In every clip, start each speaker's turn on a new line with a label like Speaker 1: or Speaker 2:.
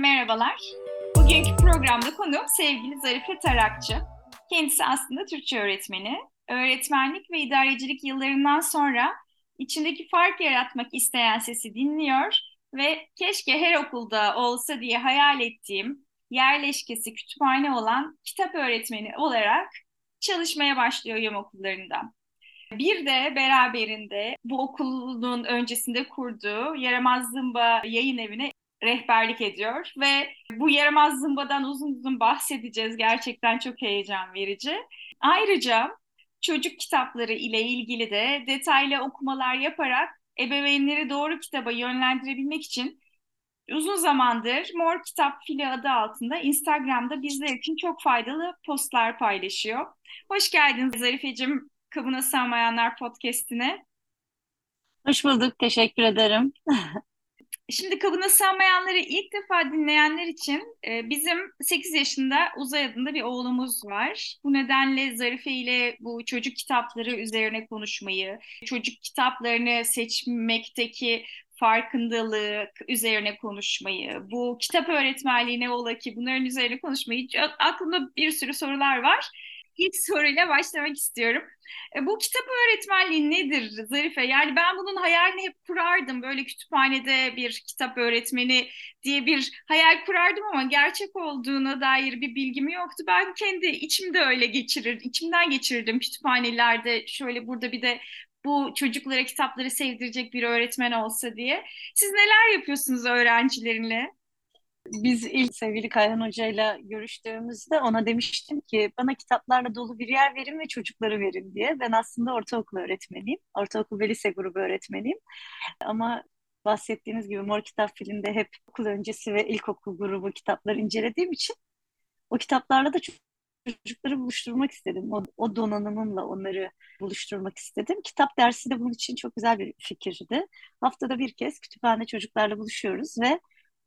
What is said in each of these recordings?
Speaker 1: merhabalar. Bugünkü programda konuğum sevgili Zarife Tarakçı. Kendisi aslında Türkçe öğretmeni. Öğretmenlik ve idarecilik yıllarından sonra içindeki fark yaratmak isteyen sesi dinliyor ve keşke her okulda olsa diye hayal ettiğim yerleşkesi kütüphane olan kitap öğretmeni olarak çalışmaya başlıyor yom okullarında. Bir de beraberinde bu okulun öncesinde kurduğu Yaramaz Zımba yayın evine rehberlik ediyor ve bu yaramaz zımbadan uzun uzun bahsedeceğiz. Gerçekten çok heyecan verici. Ayrıca çocuk kitapları ile ilgili de detaylı okumalar yaparak ebeveynleri doğru kitaba yönlendirebilmek için uzun zamandır Mor Kitap Fili adı altında Instagram'da bizler için çok faydalı postlar paylaşıyor. Hoş geldiniz Zarifeciğim Kabına Sığmayanlar podcastine.
Speaker 2: Hoş bulduk, teşekkür ederim.
Speaker 1: Şimdi kabına sığmayanları ilk defa dinleyenler için e, bizim 8 yaşında Uzay adında bir oğlumuz var. Bu nedenle Zarife ile bu çocuk kitapları üzerine konuşmayı, çocuk kitaplarını seçmekteki farkındalık üzerine konuşmayı, bu kitap öğretmenliği ne ola ki bunların üzerine konuşmayı aklımda bir sürü sorular var ilk soruyla başlamak istiyorum. E, bu kitap öğretmenliği nedir Zarife? Yani ben bunun hayalini hep kurardım. Böyle kütüphanede bir kitap öğretmeni diye bir hayal kurardım ama gerçek olduğuna dair bir bilgim yoktu. Ben kendi içimde öyle geçirir, içimden geçirirdim kütüphanelerde şöyle burada bir de bu çocuklara kitapları sevdirecek bir öğretmen olsa diye. Siz neler yapıyorsunuz öğrencilerinle?
Speaker 2: Biz ilk sevgili Kayhan Hoca ile görüştüğümüzde ona demiştim ki bana kitaplarla dolu bir yer verin ve çocukları verin diye. Ben aslında ortaokul öğretmeniyim. Ortaokul ve lise grubu öğretmeniyim. Ama bahsettiğiniz gibi Mor Kitap filmde hep okul öncesi ve ilkokul grubu kitapları incelediğim için o kitaplarla da çocukları buluşturmak istedim. O, o donanımımla onları buluşturmak istedim. Kitap dersi de bunun için çok güzel bir fikirdi. Haftada bir kez kütüphane çocuklarla buluşuyoruz ve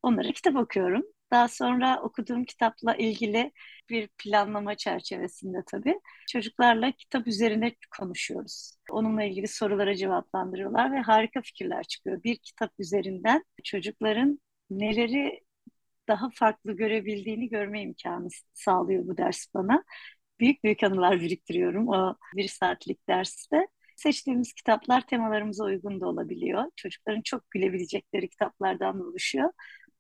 Speaker 2: onlara kitap okuyorum. Daha sonra okuduğum kitapla ilgili bir planlama çerçevesinde tabii çocuklarla kitap üzerine konuşuyoruz. Onunla ilgili sorulara cevaplandırıyorlar ve harika fikirler çıkıyor. Bir kitap üzerinden çocukların neleri daha farklı görebildiğini görme imkanı sağlıyor bu ders bana. Büyük büyük anılar biriktiriyorum o bir saatlik derste. Seçtiğimiz kitaplar temalarımıza uygun da olabiliyor. Çocukların çok gülebilecekleri kitaplardan oluşuyor.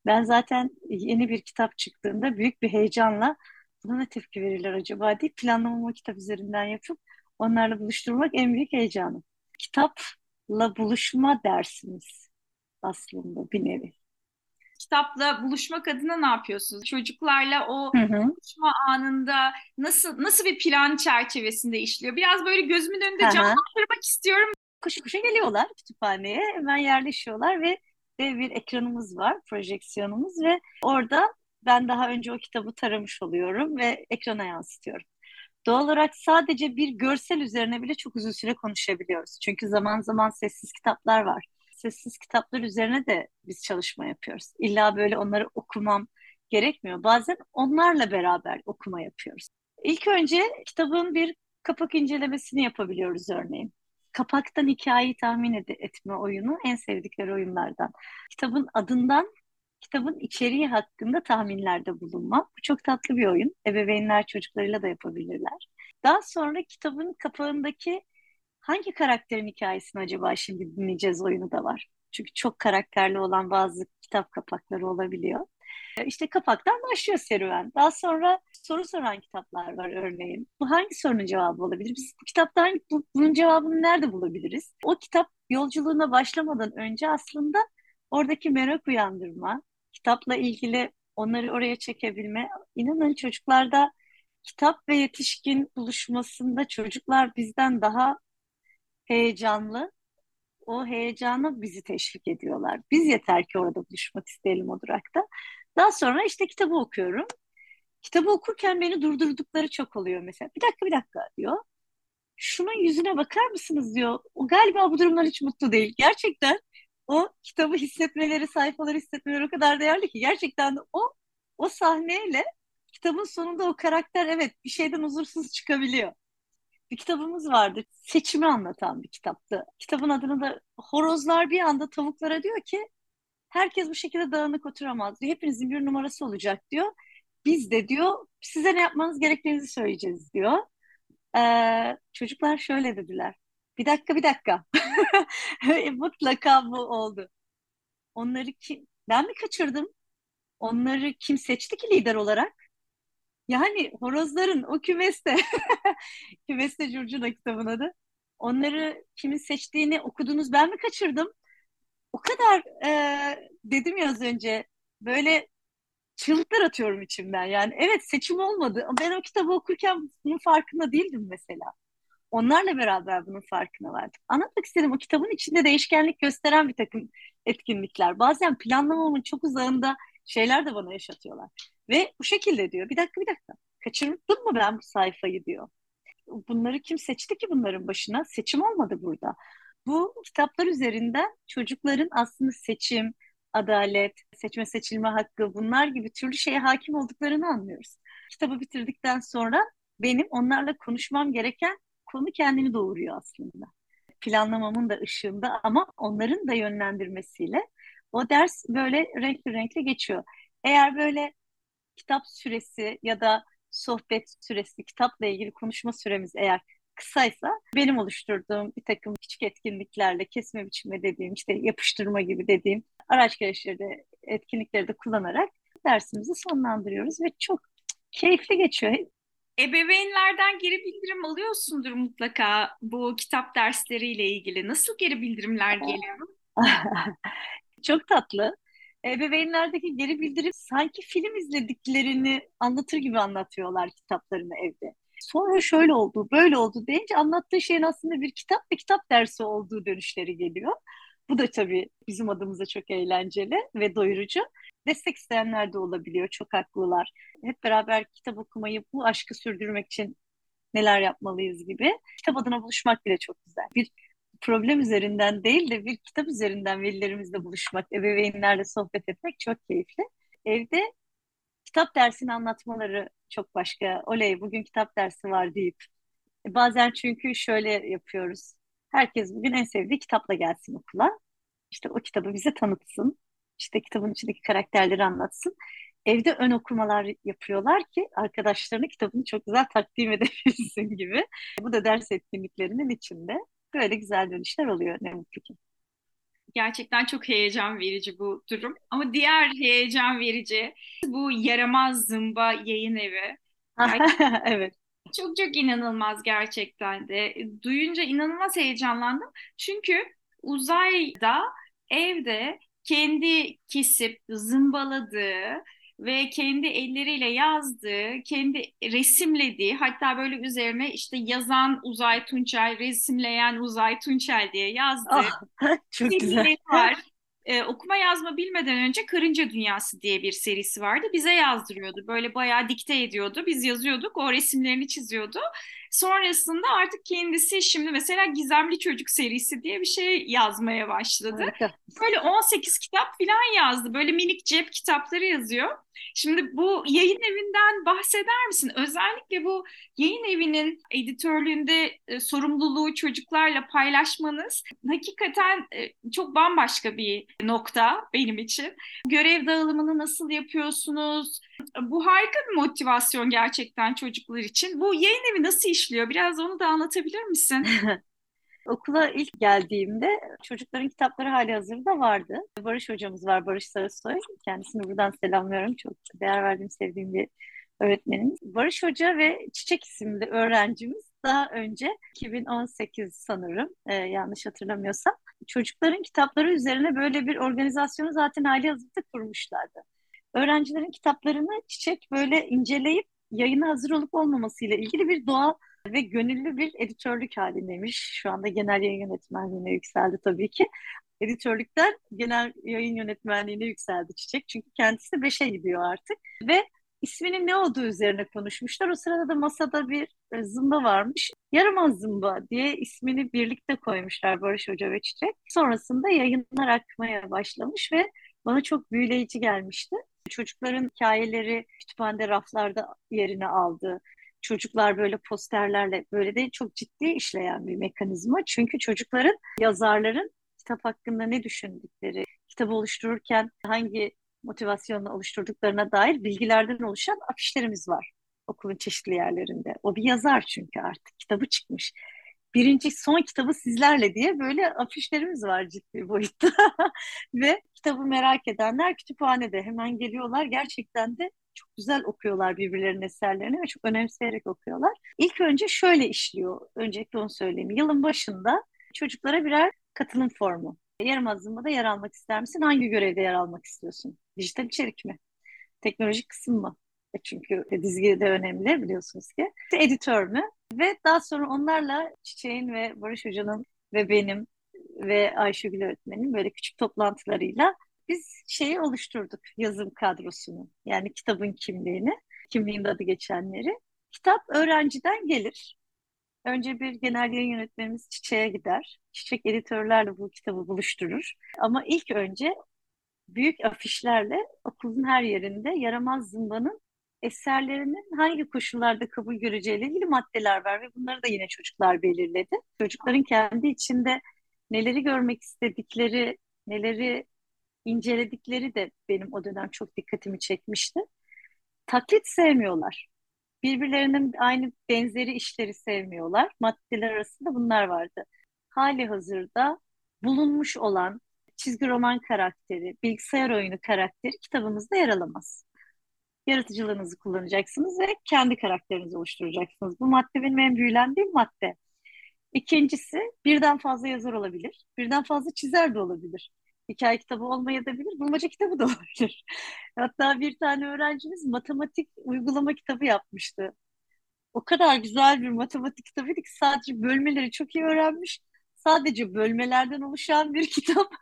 Speaker 2: Ben zaten yeni bir kitap çıktığında büyük bir heyecanla buna ne tepki verirler acaba diye planlamamı kitap üzerinden yapıp onlarla buluşturmak en büyük heyecanım. Kitapla buluşma dersimiz aslında bir nevi.
Speaker 1: Kitapla buluşmak adına ne yapıyorsunuz? Çocuklarla o hı hı. buluşma anında nasıl nasıl bir plan çerçevesinde işliyor? Biraz böyle gözümün önünde canlandırmak istiyorum.
Speaker 2: Koşu koşu geliyorlar kütüphaneye, hemen yerleşiyorlar ve dev bir ekranımız var, projeksiyonumuz ve orada ben daha önce o kitabı taramış oluyorum ve ekrana yansıtıyorum. Doğal olarak sadece bir görsel üzerine bile çok uzun süre konuşabiliyoruz. Çünkü zaman zaman sessiz kitaplar var. Sessiz kitaplar üzerine de biz çalışma yapıyoruz. İlla böyle onları okumam gerekmiyor. Bazen onlarla beraber okuma yapıyoruz. İlk önce kitabın bir kapak incelemesini yapabiliyoruz örneğin kapaktan hikayeyi tahmin ed- etme oyunu en sevdikleri oyunlardan. Kitabın adından kitabın içeriği hakkında tahminlerde bulunma. Bu çok tatlı bir oyun. Ebeveynler çocuklarıyla da yapabilirler. Daha sonra kitabın kapağındaki hangi karakterin hikayesini acaba şimdi dinleyeceğiz oyunu da var. Çünkü çok karakterli olan bazı kitap kapakları olabiliyor. İşte kapaktan başlıyor serüven. Daha sonra soru soran kitaplar var örneğin. Bu hangi sorunun cevabı olabilir? Biz bu kitaptan bu, bunun cevabını nerede bulabiliriz? O kitap yolculuğuna başlamadan önce aslında oradaki merak uyandırma, kitapla ilgili onları oraya çekebilme. İnanın çocuklarda kitap ve yetişkin buluşmasında çocuklar bizden daha heyecanlı. O heyecanı bizi teşvik ediyorlar. Biz yeter ki orada buluşmak isteyelim o durakta. Daha sonra işte kitabı okuyorum. Kitabı okurken beni durdurdukları çok oluyor mesela. Bir dakika bir dakika diyor. Şunun yüzüne bakar mısınız diyor. O galiba bu durumdan hiç mutlu değil. Gerçekten o kitabı hissetmeleri, sayfaları hissetmeleri o kadar değerli ki gerçekten o o sahneyle kitabın sonunda o karakter evet bir şeyden huzursuz çıkabiliyor. Bir kitabımız vardı. Seçimi anlatan bir kitaptı. Kitabın adını da horozlar bir anda tavuklara diyor ki Herkes bu şekilde dağınık oturamaz diyor. Hepinizin bir numarası olacak diyor. Biz de diyor size ne yapmanız gerektiğinizi söyleyeceğiz diyor. Ee, çocuklar şöyle dediler. Bir dakika bir dakika. Mutlaka bu oldu. Onları kim, ben mi kaçırdım? Onları kim seçti ki lider olarak? Yani horozların o kümeste, kümeste Curcuna kitabın adı. Onları kimin seçtiğini okudunuz ben mi kaçırdım? O kadar e, dedim ya az önce böyle çığlıklar atıyorum içimden. Yani evet seçim olmadı. Ben o kitabı okurken bunun farkında değildim mesela. Onlarla beraber bunun farkına vardım. Anlatmak istedim o kitabın içinde değişkenlik gösteren bir takım etkinlikler. Bazen planlamamın çok uzağında şeyler de bana yaşatıyorlar. Ve bu şekilde diyor. Bir dakika bir dakika. Kaçırdım mı ben bu sayfayı diyor. Bunları kim seçti ki bunların başına? Seçim olmadı burada. Bu kitaplar üzerinden çocukların aslında seçim, adalet, seçme seçilme hakkı bunlar gibi türlü şeye hakim olduklarını anlıyoruz. Kitabı bitirdikten sonra benim onlarla konuşmam gereken konu kendini doğuruyor aslında. Planlamamın da ışığında ama onların da yönlendirmesiyle o ders böyle renkli renkli geçiyor. Eğer böyle kitap süresi ya da sohbet süresi, kitapla ilgili konuşma süremiz eğer kısaysa benim oluşturduğum bir takım küçük etkinliklerle kesme biçme dediğim işte yapıştırma gibi dediğim araç gereçleri etkinlikleri de kullanarak dersimizi sonlandırıyoruz ve çok keyifli geçiyor.
Speaker 1: Ebeveynlerden geri bildirim alıyorsundur mutlaka bu kitap dersleriyle ilgili. Nasıl geri bildirimler geliyor?
Speaker 2: Çok tatlı. Ebeveynlerdeki geri bildirim sanki film izlediklerini anlatır gibi anlatıyorlar kitaplarını evde. Sonra şöyle oldu, böyle oldu deyince anlattığı şeyin aslında bir kitap ve kitap dersi olduğu dönüşleri geliyor. Bu da tabii bizim adımıza çok eğlenceli ve doyurucu. Destek isteyenler de olabiliyor, çok haklılar. Hep beraber kitap okumayı, bu aşkı sürdürmek için neler yapmalıyız gibi. Kitap adına buluşmak bile çok güzel. Bir problem üzerinden değil de bir kitap üzerinden velilerimizle buluşmak, ebeveynlerle sohbet etmek çok keyifli. Evde kitap dersini anlatmaları çok başka. Oley bugün kitap dersi var deyip. Bazen çünkü şöyle yapıyoruz. Herkes bugün en sevdiği kitapla gelsin okula. İşte o kitabı bize tanıtsın. İşte kitabın içindeki karakterleri anlatsın. Evde ön okumalar yapıyorlar ki arkadaşlarına kitabını çok güzel takdim edebilsin gibi. Bu da ders etkinliklerinin içinde. Böyle güzel dönüşler oluyor ne mutlu ki.
Speaker 1: Gerçekten çok heyecan verici bu durum. Ama diğer heyecan verici bu yaramaz zımba yayın evi.
Speaker 2: evet.
Speaker 1: Çok çok inanılmaz gerçekten de. Duyunca inanılmaz heyecanlandım. Çünkü uzayda evde kendi kesip zımbaladığı ve kendi elleriyle yazdığı, kendi resimlediği, hatta böyle üzerine işte yazan Uzay Tunçel, resimleyen Uzay Tunçel diye yazdığı
Speaker 2: oh, çok güzel.
Speaker 1: var. Ee, okuma yazma bilmeden önce Karınca Dünyası diye bir serisi vardı. Bize yazdırıyordu. Böyle bayağı dikte ediyordu. Biz yazıyorduk, o resimlerini çiziyordu. Sonrasında artık kendisi şimdi mesela Gizemli Çocuk serisi diye bir şey yazmaya başladı. Harika. Böyle 18 kitap falan yazdı. Böyle minik cep kitapları yazıyor. Şimdi bu yayın evinden bahseder misin? Özellikle bu yayın evinin editörlüğünde e, sorumluluğu çocuklarla paylaşmanız hakikaten e, çok bambaşka bir nokta benim için. Görev dağılımını nasıl yapıyorsunuz? Bu harika bir motivasyon gerçekten çocuklar için. Bu yayın evi nasıl işliyor? Biraz onu da anlatabilir misin?
Speaker 2: Okula ilk geldiğimde çocukların kitapları hali hazırda vardı. Barış hocamız var, Barış Sarasoy. Kendisini buradan selamlıyorum. Çok değer verdiğim, sevdiğim bir öğretmenimiz. Barış Hoca ve Çiçek isimli öğrencimiz daha önce 2018 sanırım e, yanlış hatırlamıyorsam çocukların kitapları üzerine böyle bir organizasyonu zaten hali hazırda kurmuşlardı. Öğrencilerin kitaplarını Çiçek böyle inceleyip yayına hazır olup olmamasıyla ilgili bir doğa ve gönüllü bir editörlük halindeymiş. Şu anda genel yayın yönetmenliğine yükseldi tabii ki. Editörlükten genel yayın yönetmenliğine yükseldi Çiçek. Çünkü kendisi beşe gidiyor artık. Ve isminin ne olduğu üzerine konuşmuşlar. O sırada da masada bir e, zımba varmış. Yaramaz zımba diye ismini birlikte koymuşlar Barış Hoca ve Çiçek. Sonrasında yayınlar akmaya başlamış ve bana çok büyüleyici gelmişti. Çocukların hikayeleri kütüphanede raflarda yerini aldı çocuklar böyle posterlerle böyle de çok ciddi işleyen bir mekanizma. Çünkü çocukların, yazarların kitap hakkında ne düşündükleri, kitabı oluştururken hangi motivasyonla oluşturduklarına dair bilgilerden oluşan afişlerimiz var okulun çeşitli yerlerinde. O bir yazar çünkü artık kitabı çıkmış. Birinci son kitabı sizlerle diye böyle afişlerimiz var ciddi boyutta. Ve kitabı merak edenler kütüphanede hemen geliyorlar. Gerçekten de çok güzel okuyorlar birbirlerinin eserlerini ve çok önemseyerek okuyorlar. İlk önce şöyle işliyor. Öncelikle onu söyleyeyim. Yılın başında çocuklara birer katılım formu. Yarım azınmada yer almak ister misin? Hangi görevde yer almak istiyorsun? Dijital içerik mi? Teknolojik kısım mı? E çünkü dizgi de önemli biliyorsunuz ki. Editör mü? Ve daha sonra onlarla Çiçek'in ve Barış Hoca'nın ve benim ve Ayşegül öğretmenin böyle küçük toplantılarıyla biz şeyi oluşturduk yazım kadrosunu. Yani kitabın kimliğini, kimliğin adı geçenleri. Kitap öğrenciden gelir. Önce bir genel yayın yönetmenimiz Çiçek'e gider. Çiçek editörlerle bu kitabı buluşturur. Ama ilk önce büyük afişlerle okulun her yerinde Yaramaz Zımba'nın eserlerinin hangi koşullarda kabul göreceğiyle ilgili maddeler var ve bunları da yine çocuklar belirledi. Çocukların kendi içinde neleri görmek istedikleri, neleri inceledikleri de benim o dönem çok dikkatimi çekmişti. Taklit sevmiyorlar. Birbirlerinin aynı benzeri işleri sevmiyorlar. Maddeler arasında bunlar vardı. Hali hazırda bulunmuş olan çizgi roman karakteri, bilgisayar oyunu karakteri kitabımızda yer alamaz. Yaratıcılığınızı kullanacaksınız ve kendi karakterinizi oluşturacaksınız. Bu madde benim en büyülendiğim madde. İkincisi birden fazla yazar olabilir, birden fazla çizer de olabilir. Hikaye kitabı olmayabilir, bulmaca kitabı da olabilir. Hatta bir tane öğrencimiz matematik uygulama kitabı yapmıştı. O kadar güzel bir matematik kitabıydı ki sadece bölmeleri çok iyi öğrenmiş. Sadece bölmelerden oluşan bir kitap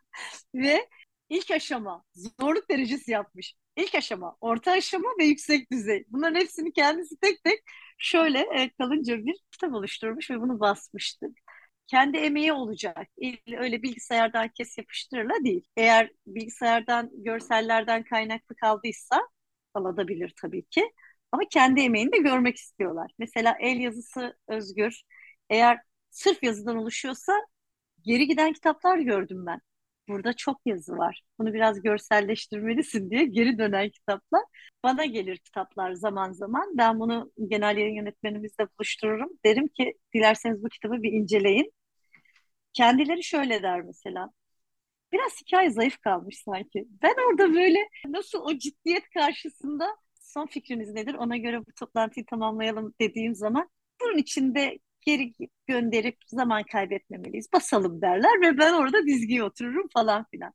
Speaker 2: ve ilk aşama zorluk derecesi yapmış. İlk aşama, orta aşama ve yüksek düzey. Bunların hepsini kendisi tek tek şöyle e, kalınca bir kitap oluşturmuş ve bunu basmıştı. Kendi emeği olacak. Öyle bilgisayardan kes yapıştırırla değil. Eğer bilgisayardan, görsellerden kaynaklı kaldıysa alabilir tabii ki. Ama kendi emeğini de görmek istiyorlar. Mesela el yazısı özgür. Eğer sırf yazıdan oluşuyorsa geri giden kitaplar gördüm ben. Burada çok yazı var. Bunu biraz görselleştirmelisin diye geri dönen kitaplar. Bana gelir kitaplar zaman zaman. Ben bunu genel yayın yönetmenimizle buluştururum. Derim ki dilerseniz bu kitabı bir inceleyin. Kendileri şöyle der mesela. Biraz hikaye zayıf kalmış sanki. Ben orada böyle nasıl o ciddiyet karşısında son fikriniz nedir? Ona göre bu toplantıyı tamamlayalım dediğim zaman bunun içinde geri gönderip zaman kaybetmemeliyiz. Basalım derler ve ben orada dizgiye otururum falan filan.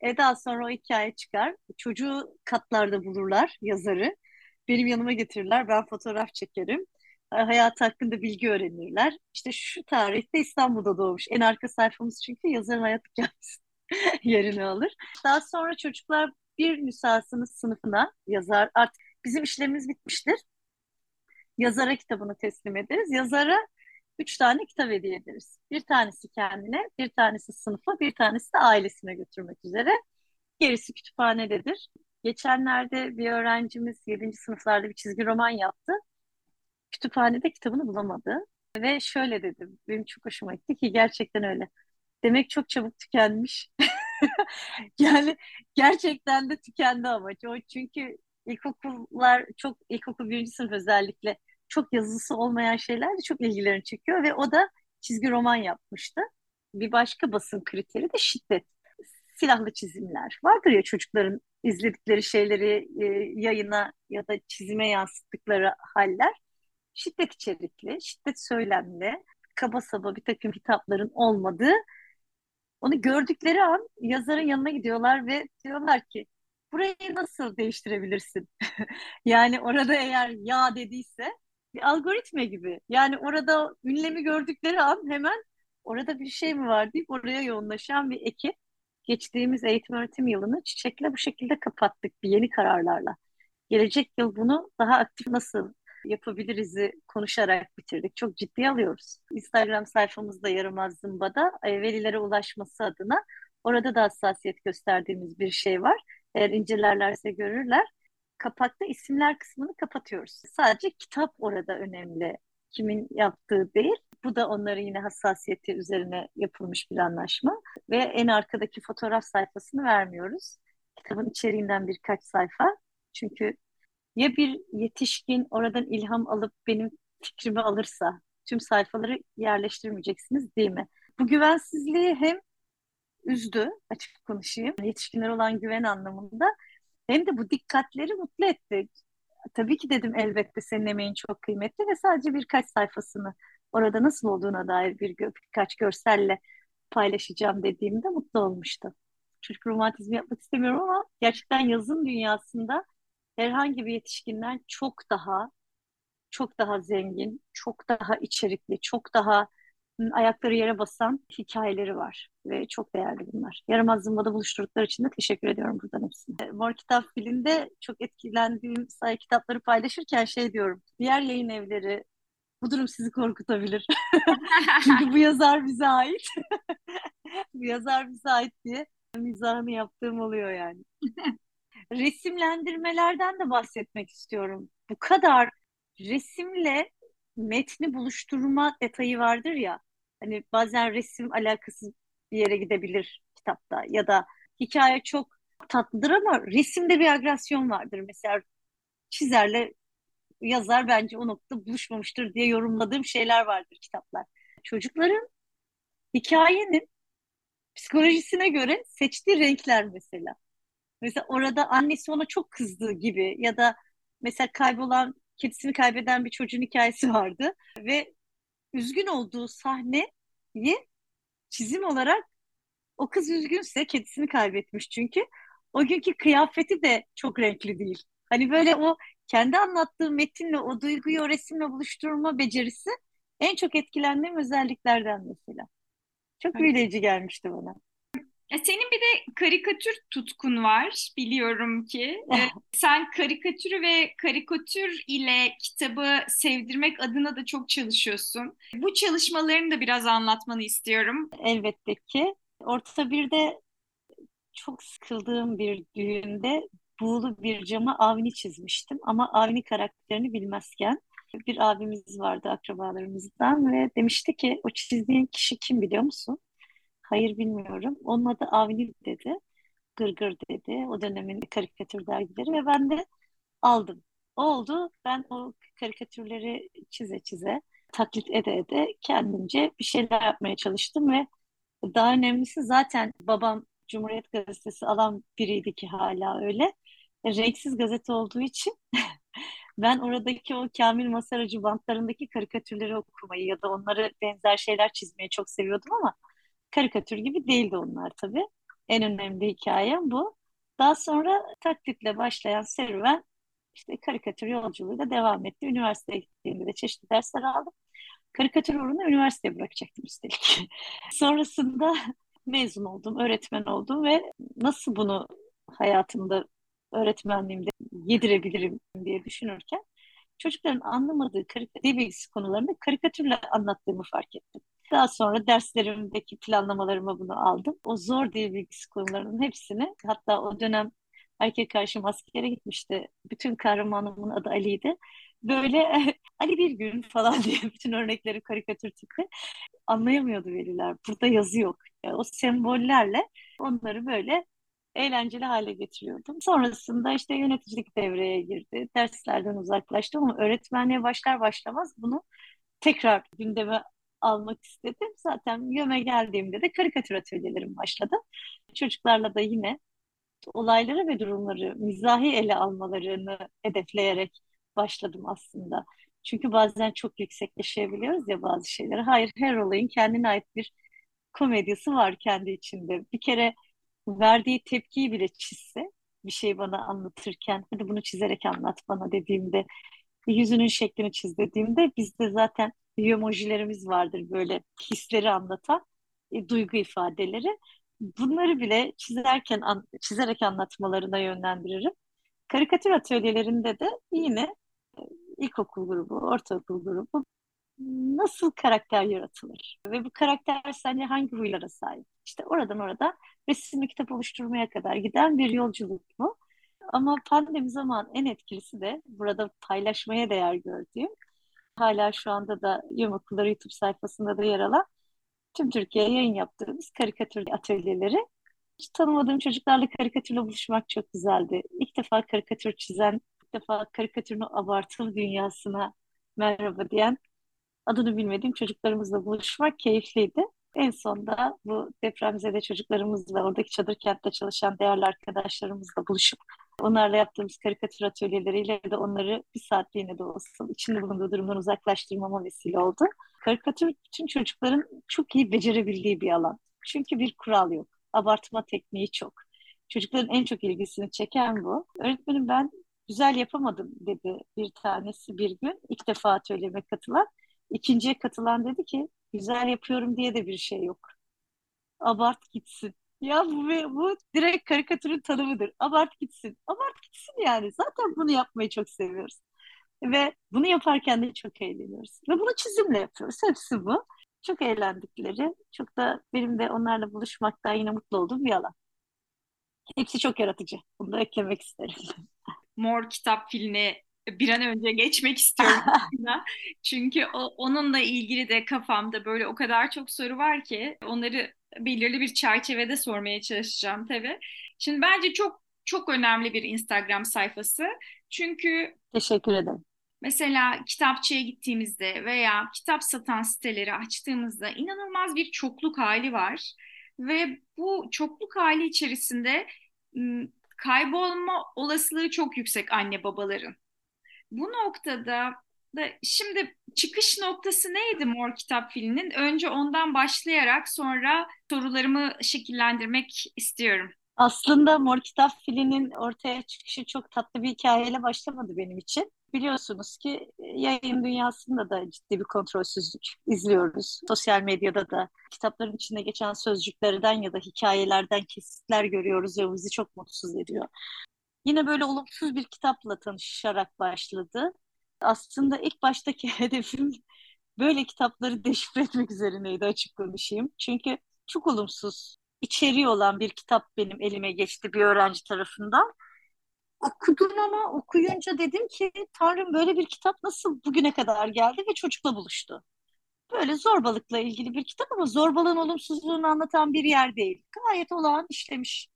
Speaker 2: E daha sonra o hikaye çıkar. Çocuğu katlarda bulurlar yazarı. Benim yanıma getirirler. Ben fotoğraf çekerim. Hayat hakkında bilgi öğrenirler. İşte şu tarihte İstanbul'da doğmuş. En arka sayfamız çünkü yazarın hayat hikayesi yerini alır. Daha sonra çocuklar bir müsasını sınıfına yazar. Artık bizim işlemimiz bitmiştir. Yazara kitabını teslim ederiz. Yazara üç tane kitap hediye ederiz. Bir tanesi kendine, bir tanesi sınıfa, bir tanesi de ailesine götürmek üzere. Gerisi kütüphanededir. Geçenlerde bir öğrencimiz 7. sınıflarda bir çizgi roman yaptı. Kütüphanede kitabını bulamadı. Ve şöyle dedim, benim çok hoşuma gitti ki gerçekten öyle. Demek çok çabuk tükenmiş. yani gerçekten de tükendi amacı o. Çünkü ilkokullar çok, ilkokul birinci sınıf özellikle çok yazısı olmayan şeyler de çok ilgilerini çekiyor ve o da çizgi roman yapmıştı. Bir başka basın kriteri de şiddet. Silahlı çizimler. Vardır ya çocukların izledikleri şeyleri e, yayına ya da çizime yansıttıkları haller. Şiddet içerikli, şiddet söylemli, kaba saba bir takım hitapların olmadığı onu gördükleri an yazarın yanına gidiyorlar ve diyorlar ki burayı nasıl değiştirebilirsin? yani orada eğer ya dediyse algoritma gibi. Yani orada ünlemi gördükleri an hemen orada bir şey mi var deyip oraya yoğunlaşan bir ekip. Geçtiğimiz eğitim öğretim yılını çiçekle bu şekilde kapattık bir yeni kararlarla. Gelecek yıl bunu daha aktif nasıl yapabiliriz'i konuşarak bitirdik. Çok ciddi alıyoruz. Instagram sayfamızda Yaramaz Zımba'da e, velilere ulaşması adına orada da hassasiyet gösterdiğimiz bir şey var. Eğer incelerlerse görürler kapakta isimler kısmını kapatıyoruz. Sadece kitap orada önemli. Kimin yaptığı değil. Bu da onların yine hassasiyeti üzerine yapılmış bir anlaşma. Ve en arkadaki fotoğraf sayfasını vermiyoruz. Kitabın içeriğinden birkaç sayfa. Çünkü ya bir yetişkin oradan ilham alıp benim fikrimi alırsa tüm sayfaları yerleştirmeyeceksiniz değil mi? Bu güvensizliği hem üzdü açık konuşayım yetişkinler olan güven anlamında hem de bu dikkatleri mutlu etti. Tabii ki dedim elbette senin emeğin çok kıymetli ve sadece birkaç sayfasını orada nasıl olduğuna dair bir birkaç görselle paylaşacağım dediğimde mutlu olmuştu. Çocuk romantizmi yapmak istemiyorum ama gerçekten yazın dünyasında herhangi bir yetişkinden çok daha çok daha zengin, çok daha içerikli, çok daha ayakları yere basan hikayeleri var ve çok değerli bunlar. Yaramaz Zımba'da buluşturdukları için de teşekkür ediyorum buradan hepsine. Mor Kitap filmde çok etkilendiğim sayı kitapları paylaşırken şey diyorum. Diğer yayın evleri bu durum sizi korkutabilir. Çünkü bu yazar bize ait. bu yazar bize ait diye mizahını yaptığım oluyor yani. Resimlendirmelerden de bahsetmek istiyorum. Bu kadar resimle metni buluşturma detayı vardır ya. Hani bazen resim alakasız bir yere gidebilir kitapta ya da hikaye çok tatlıdır ama resimde bir agresyon vardır. Mesela çizerle yazar bence o noktada buluşmamıştır diye yorumladığım şeyler vardır kitaplar. Çocukların hikayenin psikolojisine göre seçtiği renkler mesela. Mesela orada annesi ona çok kızdığı gibi ya da mesela kaybolan kedisini kaybeden bir çocuğun hikayesi vardı ve üzgün olduğu sahneyi çizim olarak o kız üzgünse kedisini kaybetmiş çünkü o günkü kıyafeti de çok renkli değil. Hani böyle o kendi anlattığı metinle o duyguyu o resimle buluşturma becerisi en çok etkilendiğim özelliklerden mesela. Çok büyüleyici gelmişti bana.
Speaker 1: Senin bir de karikatür tutkun var biliyorum ki. Sen karikatürü ve karikatür ile kitabı sevdirmek adına da çok çalışıyorsun. Bu çalışmalarını da biraz anlatmanı istiyorum.
Speaker 2: Elbette ki. Orta birde çok sıkıldığım bir düğünde buğulu bir cama Avni çizmiştim. Ama Avni karakterini bilmezken bir abimiz vardı akrabalarımızdan ve demişti ki o çizdiğin kişi kim biliyor musun? Hayır bilmiyorum. Onun adı Avni dedi. Gırgır dedi. O dönemin karikatür dergileri ve ben de aldım. Oldu. Ben o karikatürleri çize çize, taklit ede ede kendimce bir şeyler yapmaya çalıştım ve daha önemlisi zaten babam Cumhuriyet Gazetesi alan biriydi ki hala öyle. Renksiz gazete olduğu için ben oradaki o Kamil Masaracı bantlarındaki karikatürleri okumayı ya da onları benzer şeyler çizmeyi çok seviyordum ama karikatür gibi değildi onlar tabii. En önemli hikayem bu. Daha sonra taklitle başlayan serüven işte karikatür yolculuğuyla devam etti. Üniversiteye gittiğimde de çeşitli dersler aldım. Karikatür uğruna üniversiteye bırakacaktım üstelik. Sonrasında mezun oldum, öğretmen oldum ve nasıl bunu hayatımda öğretmenliğimde yedirebilirim diye düşünürken çocukların anlamadığı dil bilgisi konularını karikatürle anlattığımı fark ettim. Daha sonra derslerimdeki planlamalarıma bunu aldım. O zor dil bilgisi konularının hepsini hatta o dönem erkek karşı askere gitmişti. Bütün kahramanımın adı Ali'ydi. Böyle Ali bir gün falan diye bütün örnekleri karikatür tipi anlayamıyordu veliler. Burada yazı yok. Yani o sembollerle onları böyle eğlenceli hale getiriyordum. Sonrasında işte yöneticilik devreye girdi. Derslerden uzaklaştım ama öğretmenliğe başlar başlamaz bunu tekrar gündeme almak istedim. Zaten YÖM'e geldiğimde de karikatür atölyelerim başladı. Çocuklarla da yine olayları ve durumları mizahi ele almalarını hedefleyerek başladım aslında. Çünkü bazen çok yüksekleşebiliyoruz ya bazı şeyleri. Hayır, her olayın kendine ait bir komedyası var kendi içinde. Bir kere verdiği tepkiyi bile çizse, bir şey bana anlatırken, hadi bunu çizerek anlat bana dediğimde, yüzünün şeklini çiz dediğimde bizde zaten emojilerimiz vardır böyle hisleri anlatan e, duygu ifadeleri. Bunları bile çizerken an, çizerek anlatmalarına yönlendiririm. Karikatür atölyelerinde de yine e, ilkokul grubu, ortaokul grubu nasıl karakter yaratılır? Ve bu karakter sence hangi huylara sahip? İşte oradan orada resimli kitap oluşturmaya kadar giden bir yolculuk bu. Ama pandemi zaman en etkilisi de burada paylaşmaya değer gördüğüm hala şu anda da Yum Okulları YouTube sayfasında da yer alan tüm Türkiye'ye yayın yaptığımız karikatür atölyeleri. Hiç tanımadığım çocuklarla karikatürle buluşmak çok güzeldi. İlk defa karikatür çizen, ilk defa karikatürün abartılı dünyasına merhaba diyen, adını bilmediğim çocuklarımızla buluşmak keyifliydi. En sonda bu depremzede çocuklarımızla, oradaki çadır kentte çalışan değerli arkadaşlarımızla buluşup onlarla yaptığımız karikatür atölyeleriyle de onları bir saatliğine de olsun içinde bulunduğu durumdan uzaklaştırmama vesile oldu. Karikatür bütün çocukların çok iyi becerebildiği bir alan. Çünkü bir kural yok. Abartma tekniği çok. Çocukların en çok ilgisini çeken bu. Öğretmenim ben güzel yapamadım dedi bir tanesi bir gün. ilk defa atölyeme katılan. İkinciye katılan dedi ki güzel yapıyorum diye de bir şey yok. Abart gitsin. Ya bu, bu direkt karikatürün tanımıdır. Abart gitsin. Abart gitsin yani. Zaten bunu yapmayı çok seviyoruz. Ve bunu yaparken de çok eğleniyoruz. Ve bunu çizimle yapıyoruz. Hepsi bu. Çok eğlendikleri, çok da benim de onlarla buluşmaktan yine mutlu olduğum bir alan. Hepsi çok yaratıcı. Bunu da eklemek isterim.
Speaker 1: Mor kitap filine bir an önce geçmek istiyorum. Çünkü o, onunla ilgili de kafamda böyle o kadar çok soru var ki onları belirli bir çerçevede sormaya çalışacağım tabii. Şimdi bence çok çok önemli bir Instagram sayfası. Çünkü
Speaker 2: Teşekkür ederim.
Speaker 1: Mesela kitapçıya gittiğimizde veya kitap satan siteleri açtığımızda inanılmaz bir çokluk hali var. Ve bu çokluk hali içerisinde kaybolma olasılığı çok yüksek anne babaların. Bu noktada da şimdi çıkış noktası neydi Mor Kitap filminin? Önce ondan başlayarak sonra sorularımı şekillendirmek istiyorum.
Speaker 2: Aslında Mor Kitap filminin ortaya çıkışı çok tatlı bir hikayeyle başlamadı benim için. Biliyorsunuz ki yayın dünyasında da ciddi bir kontrolsüzlük izliyoruz. Sosyal medyada da kitapların içinde geçen sözcüklerden ya da hikayelerden kesitler görüyoruz ve bizi çok mutsuz ediyor. Yine böyle olumsuz bir kitapla tanışarak başladı. Aslında ilk baştaki hedefim böyle kitapları deşifre etmek üzerineydi açık konuşayım. Çünkü çok olumsuz içeriği olan bir kitap benim elime geçti bir öğrenci tarafından. Okudum ama okuyunca dedim ki Tanrım böyle bir kitap nasıl bugüne kadar geldi ve çocukla buluştu. Böyle zorbalıkla ilgili bir kitap ama zorbalığın olumsuzluğunu anlatan bir yer değil. Gayet olağan işlemiş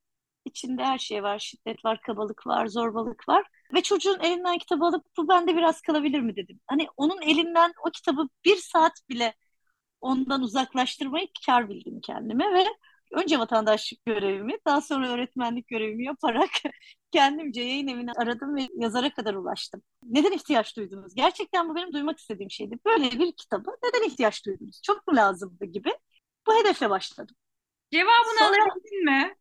Speaker 2: İçinde her şey var. Şiddet var, kabalık var, zorbalık var. Ve çocuğun elinden kitabı alıp bu bende biraz kalabilir mi dedim. Hani onun elinden o kitabı bir saat bile ondan uzaklaştırmayı kar bildim kendime ve önce vatandaşlık görevimi, daha sonra öğretmenlik görevimi yaparak kendimce yayın evini aradım ve yazara kadar ulaştım. Neden ihtiyaç duydunuz? Gerçekten bu benim duymak istediğim şeydi. Böyle bir kitabı neden ihtiyaç duydunuz? Çok mu lazımdı gibi. Bu hedefle başladım.
Speaker 1: Cevabını sonra, alabildin mi?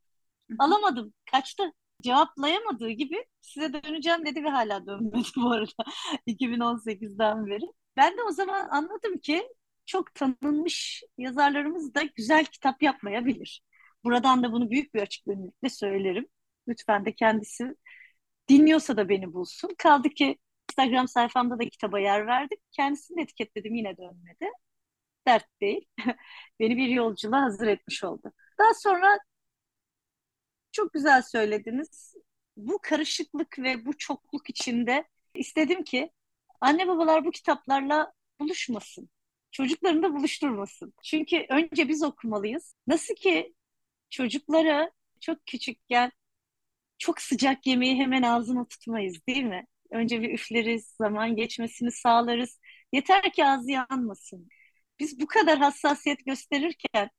Speaker 2: Alamadım. Kaçtı. Cevaplayamadığı gibi size döneceğim dedi ve hala dönmedi bu arada 2018'den beri. Ben de o zaman anladım ki çok tanınmış yazarlarımız da güzel kitap yapmayabilir. Buradan da bunu büyük bir açıklıkla söylerim. Lütfen de kendisi dinliyorsa da beni bulsun. Kaldı ki Instagram sayfamda da kitaba yer verdik. Kendisini etiketledim yine dönmedi. Dert değil. beni bir yolculuğa hazır etmiş oldu. Daha sonra çok güzel söylediniz. Bu karışıklık ve bu çokluk içinde istedim ki anne babalar bu kitaplarla buluşmasın. Çocuklarını da buluşturmasın. Çünkü önce biz okumalıyız. Nasıl ki çocuklara çok küçükken çok sıcak yemeği hemen ağzına tutmayız değil mi? Önce bir üfleriz, zaman geçmesini sağlarız. Yeter ki ağzı yanmasın. Biz bu kadar hassasiyet gösterirken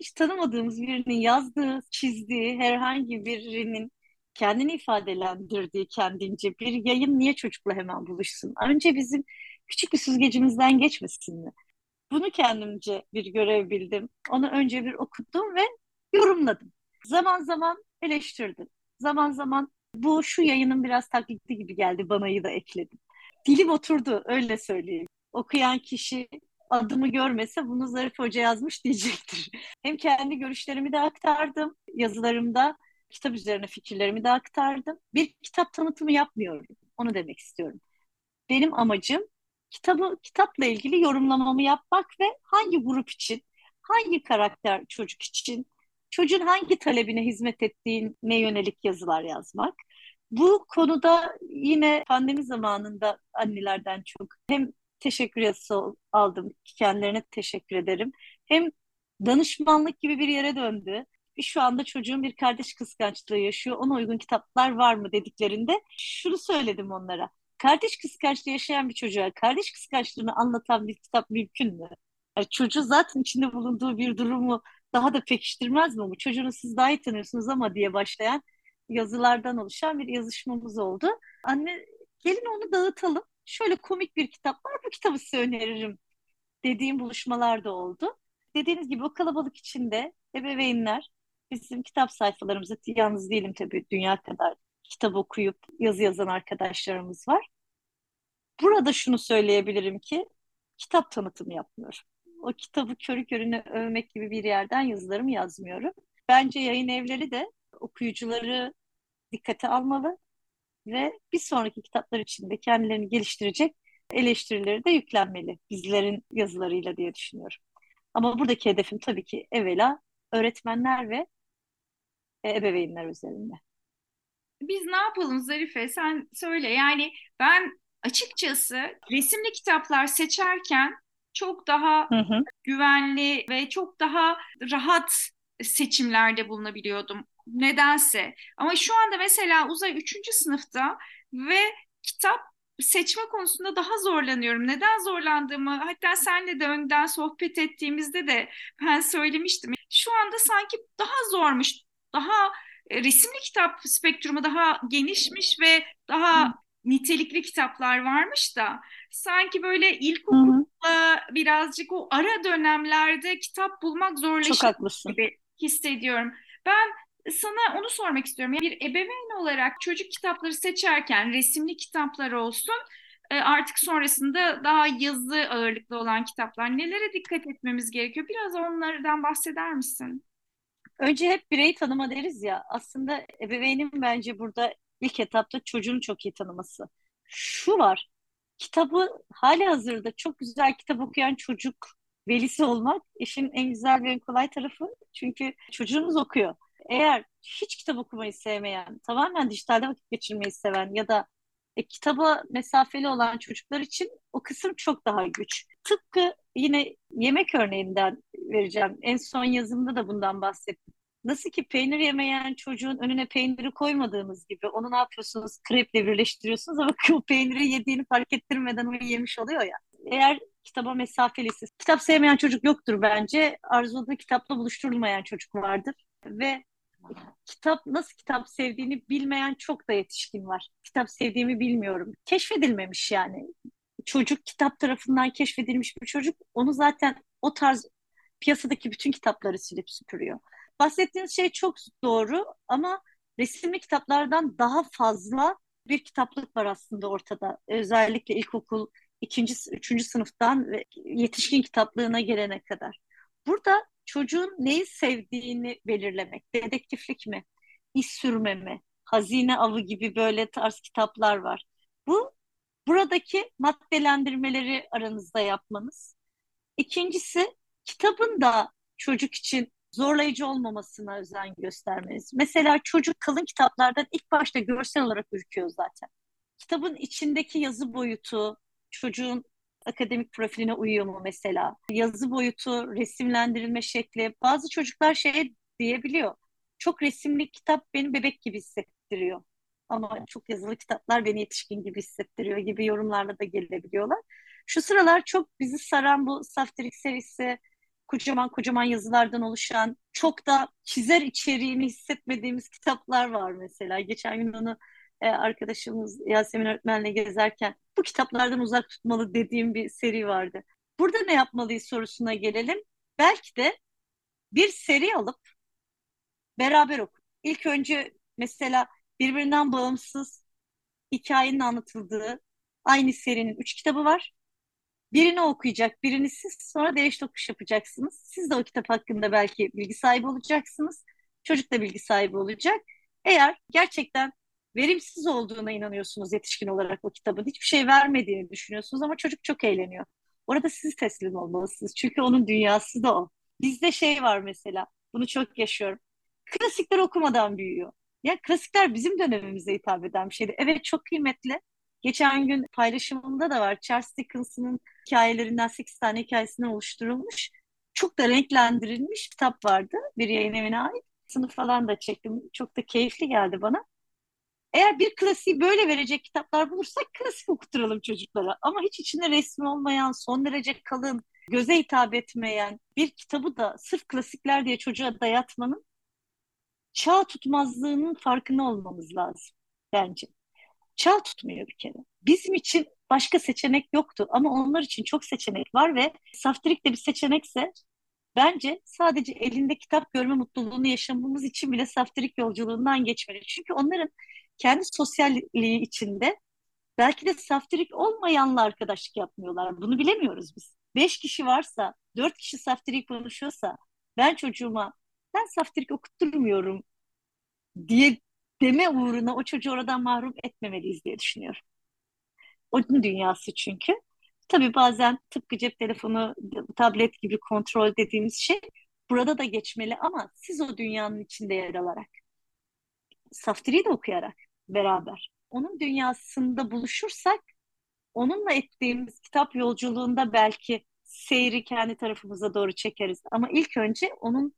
Speaker 2: hiç tanımadığımız birinin yazdığı, çizdiği herhangi birinin kendini ifadelendirdiği kendince bir yayın niye çocukla hemen buluşsun? Önce bizim küçük bir süzgecimizden geçmesin mi? Bunu kendimce bir görev bildim. Onu önce bir okudum ve yorumladım. Zaman zaman eleştirdim. Zaman zaman bu şu yayının biraz taklidi gibi geldi bana'yı da ekledim. Dilim oturdu öyle söyleyeyim. Okuyan kişi adımı görmese bunu Zarif Hoca yazmış diyecektir. Hem kendi görüşlerimi de aktardım yazılarımda, kitap üzerine fikirlerimi de aktardım. Bir kitap tanıtımı yapmıyorum. Onu demek istiyorum. Benim amacım kitabı kitapla ilgili yorumlamamı yapmak ve hangi grup için, hangi karakter çocuk için, çocuğun hangi talebine hizmet ettiğine yönelik yazılar yazmak. Bu konuda yine pandemi zamanında annelerden çok hem teşekkür yazısı aldım. Kendilerine teşekkür ederim. Hem danışmanlık gibi bir yere döndü. Şu anda çocuğun bir kardeş kıskançlığı yaşıyor. Ona uygun kitaplar var mı dediklerinde şunu söyledim onlara. Kardeş kıskançlığı yaşayan bir çocuğa kardeş kıskançlığını anlatan bir kitap mümkün mü? Yani çocuğu zaten içinde bulunduğu bir durumu daha da pekiştirmez mi bu? Çocuğunu siz daha iyi tanıyorsunuz ama diye başlayan yazılardan oluşan bir yazışmamız oldu. Anne gelin onu dağıtalım. Şöyle komik bir kitap var bu kitabı size öneririm dediğim buluşmalar da oldu. Dediğiniz gibi o kalabalık içinde ebeveynler bizim kitap sayfalarımızda yalnız değilim tabii dünya kadar kitap okuyup yazı yazan arkadaşlarımız var. Burada şunu söyleyebilirim ki kitap tanıtımı yapmıyorum. O kitabı körü körüne övmek gibi bir yerden yazılarımı yazmıyorum. Bence yayın evleri de okuyucuları dikkate almalı ve bir sonraki kitaplar için de kendilerini geliştirecek eleştirileri de yüklenmeli bizlerin yazılarıyla diye düşünüyorum. Ama buradaki hedefim tabii ki evvela öğretmenler ve ebeveynler üzerinde.
Speaker 1: Biz ne yapalım Zarife? Sen söyle. Yani ben açıkçası resimli kitaplar seçerken çok daha hı hı. güvenli ve çok daha rahat seçimlerde bulunabiliyordum. Nedense. Ama şu anda mesela Uzay 3. sınıfta ve kitap seçme konusunda daha zorlanıyorum. Neden zorlandığımı hatta senle de önden sohbet ettiğimizde de ben söylemiştim. Şu anda sanki daha zormuş, daha e, resimli kitap spektrumu daha genişmiş ve daha nitelikli kitaplar varmış da sanki böyle ilkokulda birazcık o ara dönemlerde kitap bulmak zorlaşıyor gibi hissediyorum. Ben sana onu sormak istiyorum. Bir ebeveyn olarak çocuk kitapları seçerken resimli kitaplar olsun e, artık sonrasında daha yazı ağırlıklı olan kitaplar nelere dikkat etmemiz gerekiyor? Biraz onlardan bahseder misin?
Speaker 2: Önce hep bireyi tanıma deriz ya. Aslında ebeveynin bence burada ilk etapta çocuğunu çok iyi tanıması. Şu var, kitabı hali hazırda çok güzel kitap okuyan çocuk velisi olmak işin en güzel ve en kolay tarafı. Çünkü çocuğunuz okuyor. Eğer hiç kitap okumayı sevmeyen, tamamen dijitalde vakit geçirmeyi seven ya da e, kitaba mesafeli olan çocuklar için o kısım çok daha güç. Tıpkı yine yemek örneğinden vereceğim. En son yazımda da bundan bahsettim. Nasıl ki peynir yemeyen çocuğun önüne peyniri koymadığımız gibi onu ne yapıyorsunuz? Kreple birleştiriyorsunuz ama o peyniri yediğini fark ettirmeden onu yemiş oluyor ya. Eğer kitaba mesafelisi, kitap sevmeyen çocuk yoktur bence. Arzuladığı kitapla buluşturulmayan çocuk vardır. Ve kitap nasıl kitap sevdiğini bilmeyen çok da yetişkin var. Kitap sevdiğimi bilmiyorum. Keşfedilmemiş yani. Çocuk kitap tarafından keşfedilmiş bir çocuk onu zaten o tarz piyasadaki bütün kitapları silip süpürüyor. Bahsettiğiniz şey çok doğru ama resimli kitaplardan daha fazla bir kitaplık var aslında ortada. Özellikle ilkokul ikinci, üçüncü sınıftan ve yetişkin kitaplığına gelene kadar. Burada çocuğun neyi sevdiğini belirlemek. Dedektiflik mi? İş sürme mi? Hazine avı gibi böyle tarz kitaplar var. Bu buradaki maddelendirmeleri aranızda yapmanız. İkincisi kitabın da çocuk için zorlayıcı olmamasına özen göstermeniz. Mesela çocuk kalın kitaplardan ilk başta görsel olarak ürküyor zaten. Kitabın içindeki yazı boyutu, çocuğun akademik profiline uyuyor mu mesela? Yazı boyutu, resimlendirilme şekli. Bazı çocuklar şey diyebiliyor. Çok resimli kitap beni bebek gibi hissettiriyor. Ama çok yazılı kitaplar beni yetişkin gibi hissettiriyor gibi yorumlarla da gelebiliyorlar. Şu sıralar çok bizi saran bu Saftirik serisi, kocaman kocaman yazılardan oluşan, çok da çizer içeriğini hissetmediğimiz kitaplar var mesela. Geçen gün onu e, arkadaşımız Yasemin öğretmenle gezerken bu kitaplardan uzak tutmalı dediğim bir seri vardı. Burada ne yapmalıyız sorusuna gelelim. Belki de bir seri alıp beraber oku. İlk önce mesela birbirinden bağımsız hikayenin anlatıldığı aynı serinin üç kitabı var. Birini okuyacak, birini siz sonra değiş tokuş yapacaksınız. Siz de o kitap hakkında belki bilgi sahibi olacaksınız. Çocuk da bilgi sahibi olacak. Eğer gerçekten verimsiz olduğuna inanıyorsunuz yetişkin olarak o kitabın. Hiçbir şey vermediğini düşünüyorsunuz ama çocuk çok eğleniyor. Orada siz teslim olmalısınız. Çünkü onun dünyası da o. Bizde şey var mesela, bunu çok yaşıyorum. Klasikler okumadan büyüyor. Ya klasikler bizim dönemimize hitap eden bir şeydi. Evet çok kıymetli Geçen gün paylaşımımda da var. Charles Dickens'ın hikayelerinden 8 tane hikayesinden oluşturulmuş. Çok da renklendirilmiş kitap vardı bir yayın evine ait. Sınıf falan da çektim. Çok da keyifli geldi bana. Eğer bir klasiği böyle verecek kitaplar bulursak klasik okutturalım çocuklara. Ama hiç içinde resmi olmayan, son derece kalın, göze hitap etmeyen bir kitabı da sırf klasikler diye çocuğa dayatmanın çağ tutmazlığının farkında olmamız lazım bence. Çağ tutmuyor bir kere. Bizim için başka seçenek yoktu ama onlar için çok seçenek var ve saftirik de bir seçenekse bence sadece elinde kitap görme mutluluğunu yaşamamız için bile saftirik yolculuğundan geçmeli. Çünkü onların kendi sosyalliği içinde belki de saftirik olmayanla arkadaşlık yapmıyorlar. Bunu bilemiyoruz biz. Beş kişi varsa, dört kişi saftirik konuşuyorsa ben çocuğuma ben saftirik okutturmuyorum diye deme uğruna o çocuğu oradan mahrum etmemeliyiz diye düşünüyorum. Onun dünyası çünkü. Tabii bazen tıpkı cep telefonu, tablet gibi kontrol dediğimiz şey burada da geçmeli ama siz o dünyanın içinde yer alarak, saftiri de okuyarak beraber onun dünyasında buluşursak onunla ettiğimiz kitap yolculuğunda belki seyri kendi tarafımıza doğru çekeriz. Ama ilk önce onun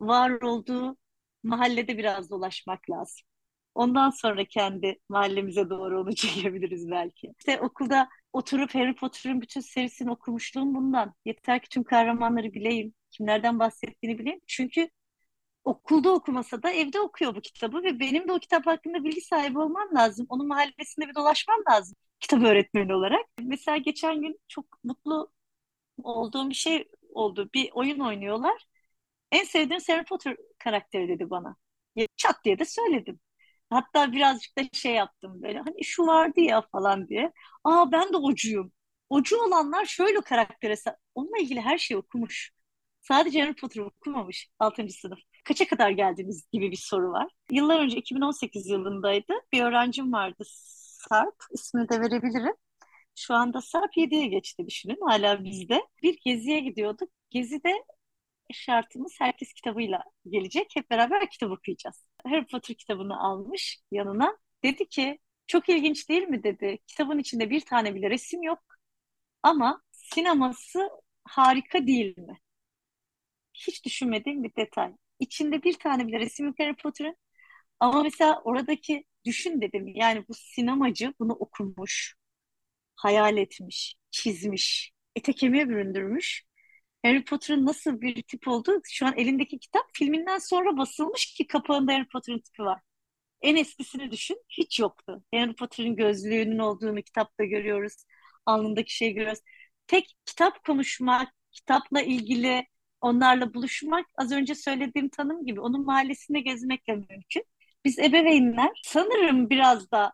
Speaker 2: var olduğu mahallede biraz dolaşmak lazım. Ondan sonra kendi mahallemize doğru onu çekebiliriz belki. İşte okulda oturup Harry Potter'ın bütün serisini okumuşluğum bundan. Yeter ki tüm kahramanları bileyim, kimlerden bahsettiğini bileyim. Çünkü okulda okumasa da evde okuyor bu kitabı ve benim de o kitap hakkında bilgi sahibi olmam lazım. Onun mahallesinde bir dolaşmam lazım kitap öğretmeni olarak. Mesela geçen gün çok mutlu olduğum bir şey oldu. Bir oyun oynuyorlar. En sevdiğim Harry Potter karakteri dedi bana. Çat diye de söyledim. Hatta birazcık da şey yaptım böyle hani şu vardı ya falan diye. Aa ben de ocuyum. Ocu olanlar şöyle karaktere onunla ilgili her şeyi okumuş. Sadece Harry Potter okumamış 6. sınıf. Kaça kadar geldiniz gibi bir soru var. Yıllar önce 2018 yılındaydı. Bir öğrencim vardı Sarp. ismini de verebilirim. Şu anda Sarp 7'ye geçti düşünün hala bizde. Bir geziye gidiyorduk. Gezide şartımız herkes kitabıyla gelecek. Hep beraber kitap okuyacağız. Harry Potter kitabını almış yanına. Dedi ki çok ilginç değil mi dedi. Kitabın içinde bir tane bile resim yok. Ama sineması harika değil mi? Hiç düşünmediğim bir detay. İçinde bir tane bile resim yok Harry Potter'ın. Ama mesela oradaki düşün dedim. Yani bu sinemacı bunu okumuş, hayal etmiş, çizmiş, ete kemiğe büründürmüş Harry Potter'ın nasıl bir tip olduğu şu an elindeki kitap filminden sonra basılmış ki kapağında Harry Potter'ın tipi var. En eskisini düşün hiç yoktu. Harry Potter'ın gözlüğünün olduğunu kitapta görüyoruz. Alnındaki şeyi görüyoruz. Tek kitap konuşmak, kitapla ilgili onlarla buluşmak az önce söylediğim tanım gibi onun mahallesinde gezmekle mümkün. Biz ebeveynler sanırım biraz da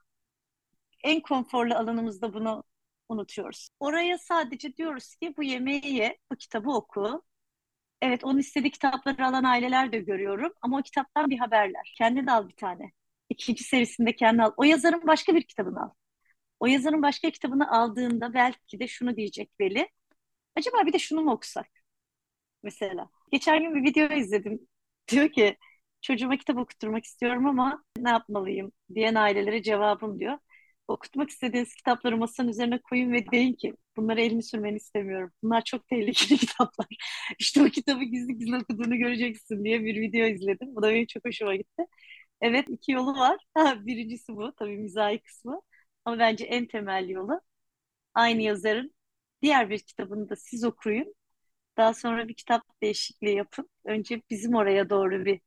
Speaker 2: en konforlu alanımızda bunu unutuyoruz. Oraya sadece diyoruz ki bu yemeği ye, bu kitabı oku. Evet onun istediği kitapları alan aileler de görüyorum ama o kitaptan bir haberler. Kendi al bir tane. İkinci serisinde kendi al. O yazarın başka bir kitabını al. O yazarın başka kitabını aldığında belki de şunu diyecek Veli. Acaba bir de şunu mu okusak? Mesela. Geçen gün bir video izledim. Diyor ki çocuğuma kitap okutturmak istiyorum ama ne yapmalıyım diyen ailelere cevabım diyor okutmak istediğiniz kitapları masanın üzerine koyun ve deyin ki bunlara elini sürmeni istemiyorum. Bunlar çok tehlikeli kitaplar. İşte o kitabı gizli gizli okuduğunu göreceksin diye bir video izledim. Bu da benim çok hoşuma gitti. Evet iki yolu var. Birincisi bu tabii mizahi kısmı. Ama bence en temel yolu aynı yazarın diğer bir kitabını da siz okuyun. Daha sonra bir kitap değişikliği yapın. Önce bizim oraya doğru bir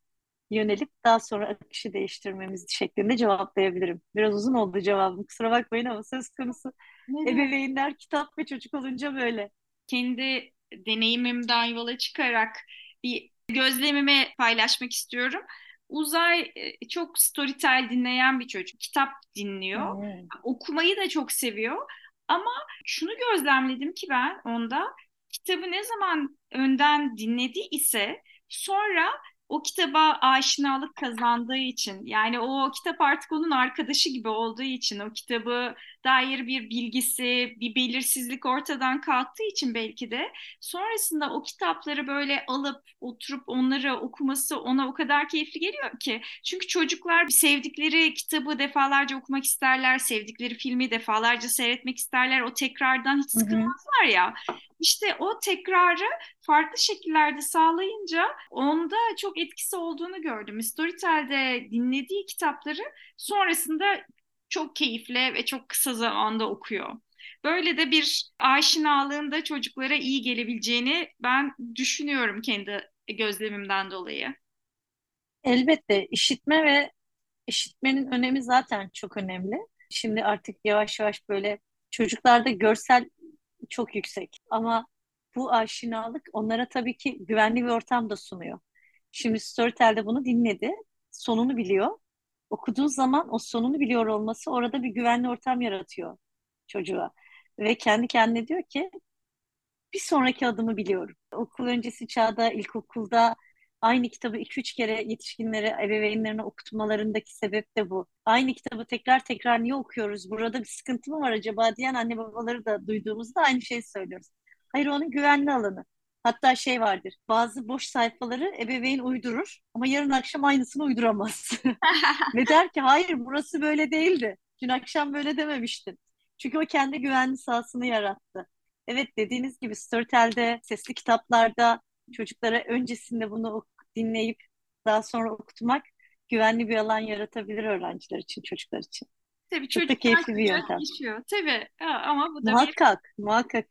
Speaker 2: yönelip daha sonra akışı değiştirmemiz şeklinde cevaplayabilirim. Biraz uzun oldu cevabım kusura bakmayın ama söz konusu ne ebeveynler kitap ve çocuk olunca böyle.
Speaker 1: Kendi deneyimimden yola çıkarak bir gözlemimi paylaşmak istiyorum. Uzay e, çok storytel dinleyen bir çocuk. Kitap dinliyor. Hmm. Okumayı da çok seviyor. Ama şunu gözlemledim ki ben onda kitabı ne zaman önden dinledi ise sonra o kitaba aşinalık kazandığı için yani o kitap artık onun arkadaşı gibi olduğu için o kitabı dair bir bilgisi, bir belirsizlik ortadan kalktığı için belki de sonrasında o kitapları böyle alıp oturup onları okuması ona o kadar keyifli geliyor ki. Çünkü çocuklar sevdikleri kitabı defalarca okumak isterler, sevdikleri filmi defalarca seyretmek isterler. O tekrardan hiç sıkılmazlar ya. İşte o tekrarı farklı şekillerde sağlayınca onda çok etkisi olduğunu gördüm. Storytel'de dinlediği kitapları sonrasında çok keyifle ve çok kısa zamanda okuyor. Böyle de bir aşinalığın da çocuklara iyi gelebileceğini ben düşünüyorum kendi gözlemimden dolayı.
Speaker 2: Elbette işitme ve işitmenin önemi zaten çok önemli. Şimdi artık yavaş yavaş böyle çocuklarda görsel çok yüksek ama bu aşinalık onlara tabii ki güvenli bir ortam da sunuyor. Şimdi Storytel'de bunu dinledi, sonunu biliyor. Okuduğu zaman o sonunu biliyor olması orada bir güvenli ortam yaratıyor çocuğa. Ve kendi kendine diyor ki bir sonraki adımı biliyorum. Okul öncesi çağda, ilkokulda aynı kitabı iki üç kere yetişkinlere, ebeveynlerine okutmalarındaki sebep de bu. Aynı kitabı tekrar tekrar niye okuyoruz? Burada bir sıkıntı mı var acaba diyen anne babaları da duyduğumuzda aynı şeyi söylüyoruz. Hayır onun güvenli alanı. Hatta şey vardır. Bazı boş sayfaları ebeveyn uydurur ama yarın akşam aynısını uyduramaz. Ve der ki hayır burası böyle değildi. Dün akşam böyle dememiştin. Çünkü o kendi güvenli sahasını yarattı. Evet dediğiniz gibi Storytel'de, sesli kitaplarda çocuklara öncesinde bunu dinleyip daha sonra okutmak güvenli bir alan yaratabilir öğrenciler için, çocuklar için.
Speaker 1: Tabii Çok da keyifli bir yöntem. Tabii ama bu da
Speaker 2: muhakkak, bir... muhakkak.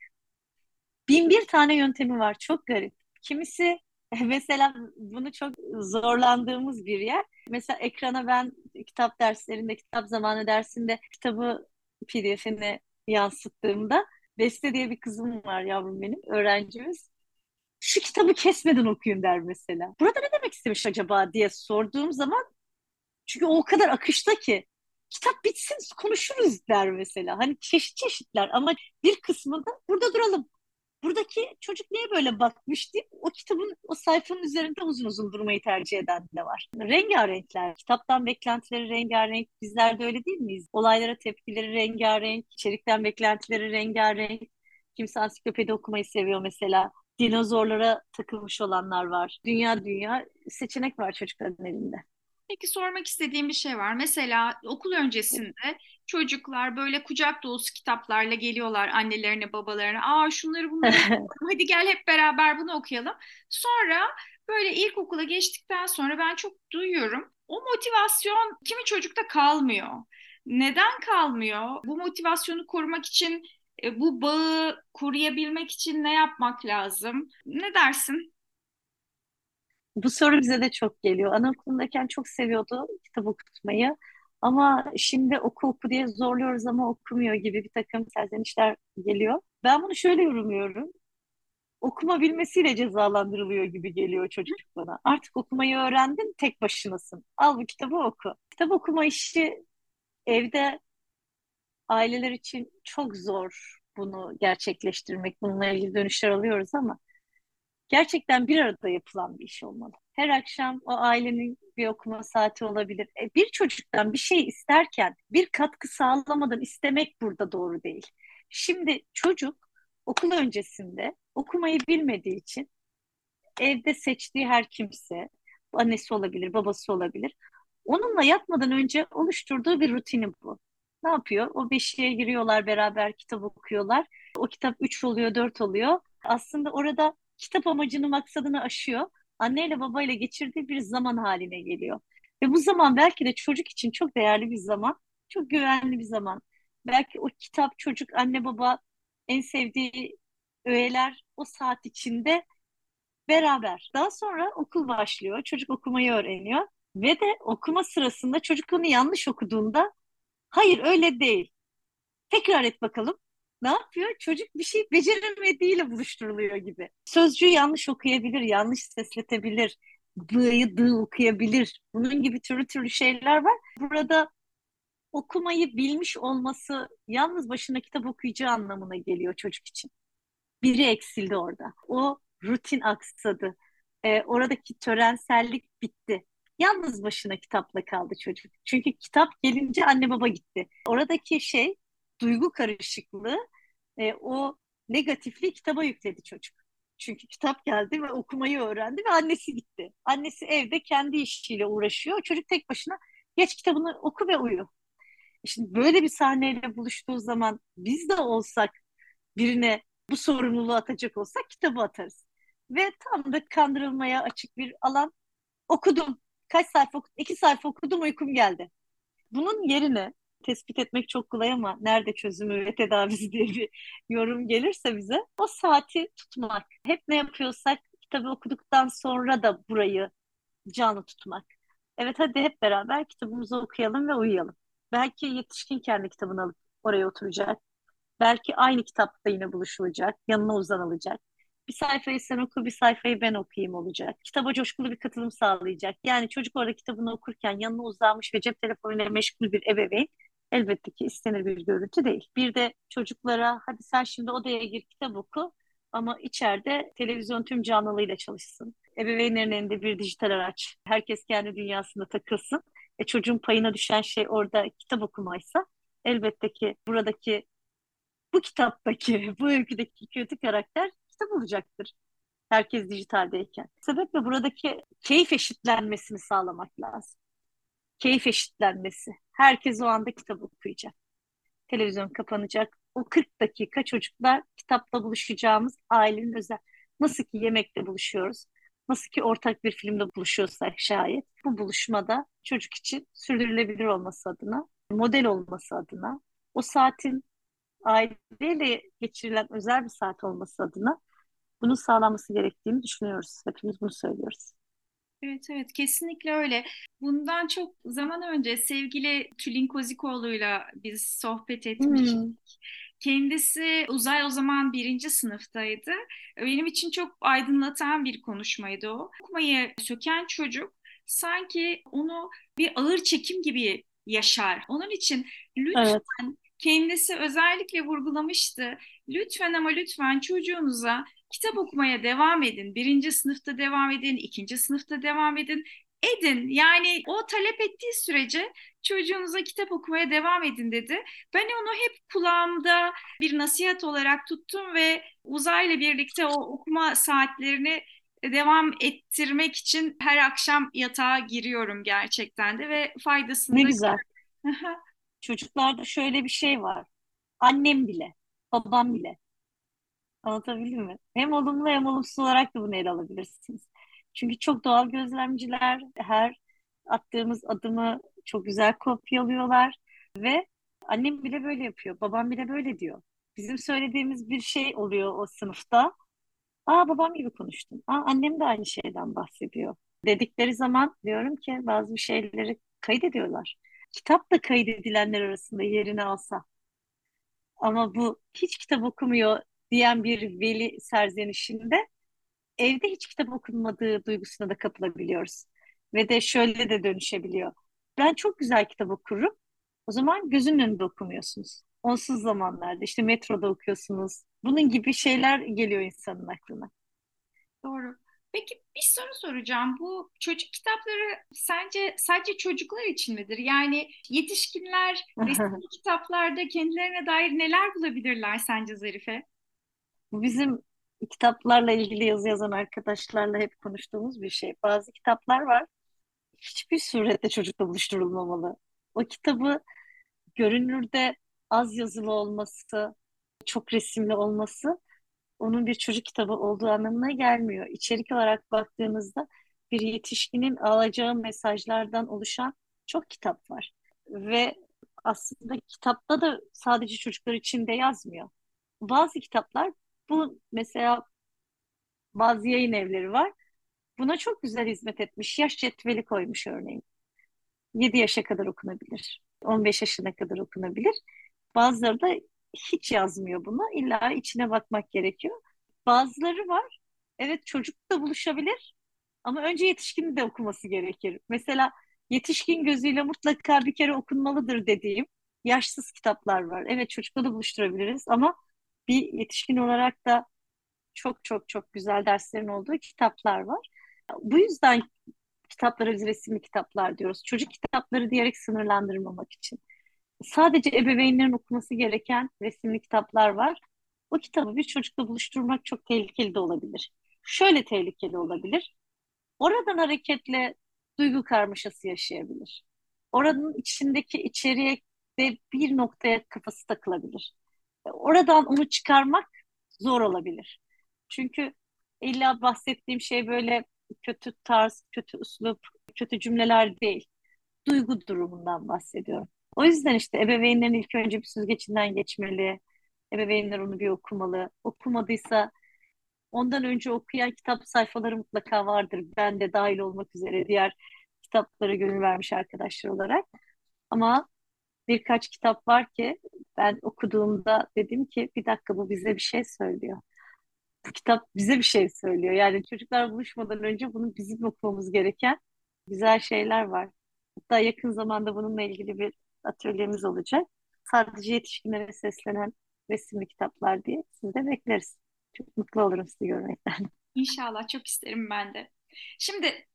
Speaker 2: Bin bir tane yöntemi var. Çok garip. Kimisi mesela bunu çok zorlandığımız bir yer. Mesela ekrana ben kitap derslerinde, kitap zamanı dersinde kitabı PDF'ine yansıttığımda Beste diye bir kızım var yavrum benim, öğrencimiz. Şu kitabı kesmeden okuyun der mesela. Burada ne demek istemiş acaba diye sorduğum zaman çünkü o, o kadar akışta ki kitap bitsin konuşuruz der mesela. Hani çeşit çeşitler ama bir kısmında burada duralım buradaki çocuk niye böyle bakmış deyip o kitabın o sayfanın üzerinde uzun uzun durmayı tercih eden de var. Rengarenkler, kitaptan beklentileri rengarenk. Bizler de öyle değil miyiz? Olaylara tepkileri rengarenk, içerikten beklentileri rengarenk. Kimse ansiklopedi okumayı seviyor mesela. Dinozorlara takılmış olanlar var. Dünya dünya seçenek var çocukların elinde.
Speaker 1: Peki sormak istediğim bir şey var. Mesela okul öncesinde çocuklar böyle kucak dolusu kitaplarla geliyorlar annelerine, babalarına. Aa şunları bunları hadi gel hep beraber bunu okuyalım. Sonra böyle ilkokula geçtikten sonra ben çok duyuyorum. O motivasyon kimi çocukta kalmıyor. Neden kalmıyor? Bu motivasyonu korumak için, e, bu bağı koruyabilmek için ne yapmak lazım? Ne dersin?
Speaker 2: Bu soru bize de çok geliyor. Anaokulundayken çok seviyordu kitap okutmayı. Ama şimdi oku oku diye zorluyoruz ama okumuyor gibi bir takım serzenişler geliyor. Ben bunu şöyle yorumluyorum. Okuma bilmesiyle cezalandırılıyor gibi geliyor çocuk bana. Artık okumayı öğrendin, tek başınasın. Al bu kitabı oku. Kitap okuma işi evde aileler için çok zor bunu gerçekleştirmek. Bununla ilgili dönüşler alıyoruz ama gerçekten bir arada yapılan bir iş olmalı. Her akşam o ailenin bir okuma saati olabilir. E, bir çocuktan bir şey isterken bir katkı sağlamadan istemek burada doğru değil. Şimdi çocuk okul öncesinde okumayı bilmediği için evde seçtiği her kimse, annesi olabilir, babası olabilir. Onunla yatmadan önce oluşturduğu bir rutini bu. Ne yapıyor? O beşiğe giriyorlar beraber kitap okuyorlar. O kitap üç oluyor, dört oluyor. Aslında orada kitap amacını, maksadını aşıyor. Anneyle babayla geçirdiği bir zaman haline geliyor. Ve bu zaman belki de çocuk için çok değerli bir zaman, çok güvenli bir zaman. Belki o kitap çocuk, anne baba en sevdiği öğeler o saat içinde beraber. Daha sonra okul başlıyor, çocuk okumayı öğreniyor ve de okuma sırasında çocuk onu yanlış okuduğunda hayır öyle değil. Tekrar et bakalım ne yapıyor? Çocuk bir şey beceremediğiyle buluşturuluyor gibi. Sözcüğü yanlış okuyabilir, yanlış sesletebilir, dı'yı dı okuyabilir. Bunun gibi türlü türlü şeyler var. Burada okumayı bilmiş olması yalnız başına kitap okuyacağı anlamına geliyor çocuk için. Biri eksildi orada. O rutin aksadı. Ee, oradaki törensellik bitti. Yalnız başına kitapla kaldı çocuk. Çünkü kitap gelince anne baba gitti. Oradaki şey duygu karışıklığı e, o negatifliği kitaba yükledi çocuk. Çünkü kitap geldi ve okumayı öğrendi ve annesi gitti. Annesi evde kendi işiyle uğraşıyor. Çocuk tek başına geç kitabını oku ve uyu. Şimdi böyle bir sahneyle buluştuğu zaman biz de olsak birine bu sorumluluğu atacak olsak kitabı atarız. Ve tam da kandırılmaya açık bir alan okudum. Kaç sayfa okudum? İki sayfa okudum uykum geldi. Bunun yerine tespit etmek çok kolay ama nerede çözümü ve tedavisi diye bir yorum gelirse bize o saati tutmak. Hep ne yapıyorsak kitabı okuduktan sonra da burayı canlı tutmak. Evet hadi hep beraber kitabımızı okuyalım ve uyuyalım. Belki yetişkin kendi kitabını alıp oraya oturacak. Belki aynı kitapta yine buluşulacak, yanına uzanılacak. Bir sayfayı sen oku, bir sayfayı ben okuyayım olacak. Kitaba coşkulu bir katılım sağlayacak. Yani çocuk orada kitabını okurken yanına uzanmış ve cep telefonuyla meşgul bir ebeveyn elbette ki istenir bir görüntü değil. Bir de çocuklara hadi sen şimdi odaya gir kitap oku ama içeride televizyon tüm canlılığıyla çalışsın. Ebeveynlerin elinde bir dijital araç. Herkes kendi dünyasında takılsın. E çocuğun payına düşen şey orada kitap okumaysa elbette ki buradaki bu kitaptaki, bu öyküdeki kötü karakter kitap olacaktır. Herkes dijitaldeyken. Sebeple buradaki keyif eşitlenmesini sağlamak lazım. Keyif eşitlenmesi. Herkes o anda kitap okuyacak. Televizyon kapanacak. O 40 dakika çocuklar kitapla buluşacağımız ailenin özel. Nasıl ki yemekte buluşuyoruz. Nasıl ki ortak bir filmde buluşuyorsak şayet bu buluşmada çocuk için sürdürülebilir olması adına, model olması adına, o saatin aileyle geçirilen özel bir saat olması adına bunun sağlanması gerektiğini düşünüyoruz. Hepimiz bunu söylüyoruz.
Speaker 1: Evet evet kesinlikle öyle. Bundan çok zaman önce sevgili Tülin Kozikoğlu'yla biz sohbet etmiştik. Hmm. Kendisi uzay o zaman birinci sınıftaydı. Benim için çok aydınlatan bir konuşmaydı o. Okumayı söken çocuk sanki onu bir ağır çekim gibi yaşar. Onun için lütfen evet. kendisi özellikle vurgulamıştı. Lütfen ama lütfen çocuğunuza kitap okumaya devam edin. Birinci sınıfta devam edin, ikinci sınıfta devam edin. Edin yani o talep ettiği sürece çocuğunuza kitap okumaya devam edin dedi. Ben onu hep kulağımda bir nasihat olarak tuttum ve uzayla birlikte o okuma saatlerini devam ettirmek için her akşam yatağa giriyorum gerçekten de ve faydasını
Speaker 2: Ne güzel. Çocuklarda şöyle bir şey var. Annem bile, babam bile Anlatabildim mi? Hem olumlu hem olumsuz olarak da bunu ele alabilirsiniz. Çünkü çok doğal gözlemciler her attığımız adımı çok güzel kopyalıyorlar ve annem bile böyle yapıyor, babam bile böyle diyor. Bizim söylediğimiz bir şey oluyor o sınıfta. Aa babam gibi konuştum. Aa annem de aynı şeyden bahsediyor. Dedikleri zaman diyorum ki bazı şeyleri kaydediyorlar. Kitap da kaydedilenler arasında yerini alsa. Ama bu hiç kitap okumuyor diyen bir veli serzenişinde evde hiç kitap okunmadığı duygusuna da kapılabiliyoruz. Ve de şöyle de dönüşebiliyor. Ben çok güzel kitap okurum. O zaman gözünün önünde okumuyorsunuz. Onsuz zamanlarda işte metroda okuyorsunuz. Bunun gibi şeyler geliyor insanın aklına.
Speaker 1: Doğru. Peki bir soru soracağım. Bu çocuk kitapları sence sadece çocuklar için midir? Yani yetişkinler resimli kitaplarda kendilerine dair neler bulabilirler sence Zarife?
Speaker 2: Bu bizim kitaplarla ilgili yazı yazan arkadaşlarla hep konuştuğumuz bir şey. Bazı kitaplar var. Hiçbir surette çocukla buluşturulmamalı. O kitabı görünürde az yazılı olması, çok resimli olması onun bir çocuk kitabı olduğu anlamına gelmiyor. İçerik olarak baktığınızda bir yetişkinin alacağı mesajlardan oluşan çok kitap var. Ve aslında kitapta da sadece çocuklar için de yazmıyor. Bazı kitaplar bu mesela bazı yayın evleri var. Buna çok güzel hizmet etmiş. Yaş cetveli koymuş örneğin. 7 yaşa kadar okunabilir. 15 yaşına kadar okunabilir. Bazıları da hiç yazmıyor bunu. İlla içine bakmak gerekiyor. Bazıları var. Evet çocuk da buluşabilir. Ama önce yetişkin de okuması gerekir. Mesela yetişkin gözüyle mutlaka bir kere okunmalıdır dediğim yaşsız kitaplar var. Evet çocukla da buluşturabiliriz ama bir yetişkin olarak da çok çok çok güzel derslerin olduğu kitaplar var. Bu yüzden kitaplara biz resimli kitaplar diyoruz. Çocuk kitapları diyerek sınırlandırmamak için. sadece ebeveynlerin okuması gereken resimli kitaplar var. O kitabı bir çocukla buluşturmak çok tehlikeli de olabilir. Şöyle tehlikeli olabilir. Oradan hareketle duygu karmaşası yaşayabilir. Oranın içindeki içeriğe de bir noktaya kafası takılabilir. Oradan onu çıkarmak zor olabilir. Çünkü illa bahsettiğim şey böyle kötü tarz, kötü üslup, kötü cümleler değil. Duygu durumundan bahsediyorum. O yüzden işte ebeveynlerin ilk önce bir süzgecinden geçmeli. Ebeveynler onu bir okumalı. Okumadıysa ondan önce okuyan kitap sayfaları mutlaka vardır. Ben de dahil olmak üzere diğer kitaplara gönül vermiş arkadaşlar olarak. Ama birkaç kitap var ki ben okuduğumda dedim ki bir dakika bu bize bir şey söylüyor. Bu kitap bize bir şey söylüyor. Yani çocuklar buluşmadan önce bunu bizim okumamız gereken güzel şeyler var. Hatta yakın zamanda bununla ilgili bir atölyemiz olacak. Sadece yetişkinlere seslenen resimli kitaplar diye sizi de bekleriz. Çok mutlu olurum sizi görmekten.
Speaker 1: İnşallah çok isterim ben de. Şimdi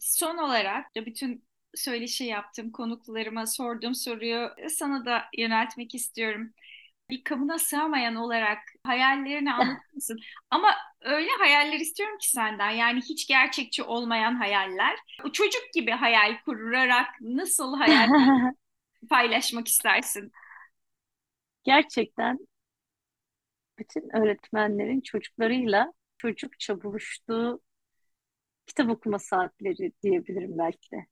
Speaker 1: son olarak bütün söyleşi yaptığım konuklarıma sorduğum soruyu sana da yöneltmek istiyorum. Bir kabına sığamayan olarak hayallerini anlatır mısın? Ama öyle hayaller istiyorum ki senden. Yani hiç gerçekçi olmayan hayaller. O çocuk gibi hayal kurarak nasıl hayal paylaşmak istersin?
Speaker 2: Gerçekten bütün öğretmenlerin çocuklarıyla çocukça buluştuğu kitap okuma saatleri diyebilirim belki de.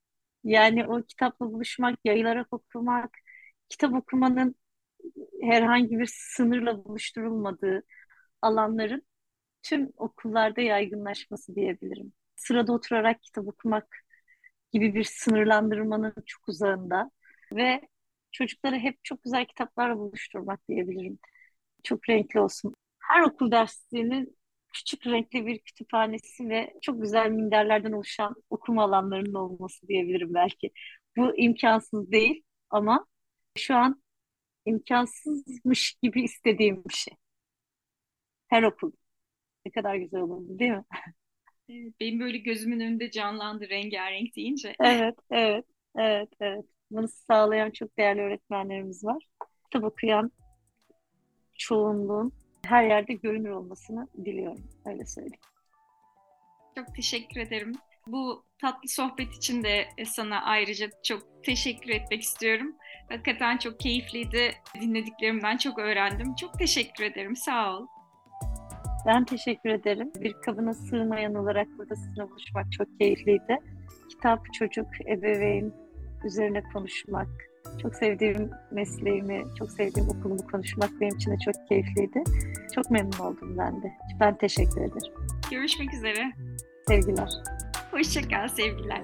Speaker 2: Yani o kitapla buluşmak, yayılarak okumak, kitap okumanın herhangi bir sınırla buluşturulmadığı alanların tüm okullarda yaygınlaşması diyebilirim. Sırada oturarak kitap okumak gibi bir sınırlandırmanın çok uzağında ve çocukları hep çok güzel kitaplarla buluşturmak diyebilirim. Çok renkli olsun. Her okul dersinin küçük renkli bir kütüphanesi ve çok güzel minderlerden oluşan okuma alanlarının olması diyebilirim belki. Bu imkansız değil ama şu an imkansızmış gibi istediğim bir şey. Her okul. Ne kadar güzel olurdu değil mi?
Speaker 1: Benim böyle gözümün önünde canlandı rengarenk deyince.
Speaker 2: Evet, evet, evet, evet. Bunu sağlayan çok değerli öğretmenlerimiz var. Kitap okuyan çoğunluğun her yerde görünür olmasını diliyorum. Öyle söyleyeyim.
Speaker 1: Çok teşekkür ederim. Bu tatlı sohbet için de sana ayrıca çok teşekkür etmek istiyorum. Hakikaten çok keyifliydi. Dinlediklerimden çok öğrendim. Çok teşekkür ederim. Sağ ol.
Speaker 2: Ben teşekkür ederim. Bir kabına sığmayan olarak burada sizinle buluşmak çok keyifliydi. Kitap, çocuk, ebeveyn üzerine konuşmak, çok sevdiğim mesleğimi, çok sevdiğim okulumu konuşmak benim için de çok keyifliydi. Çok memnun oldum ben de. Ben teşekkür ederim.
Speaker 1: Görüşmek üzere.
Speaker 2: Sevgiler.
Speaker 1: Hoşçakal sevgiler.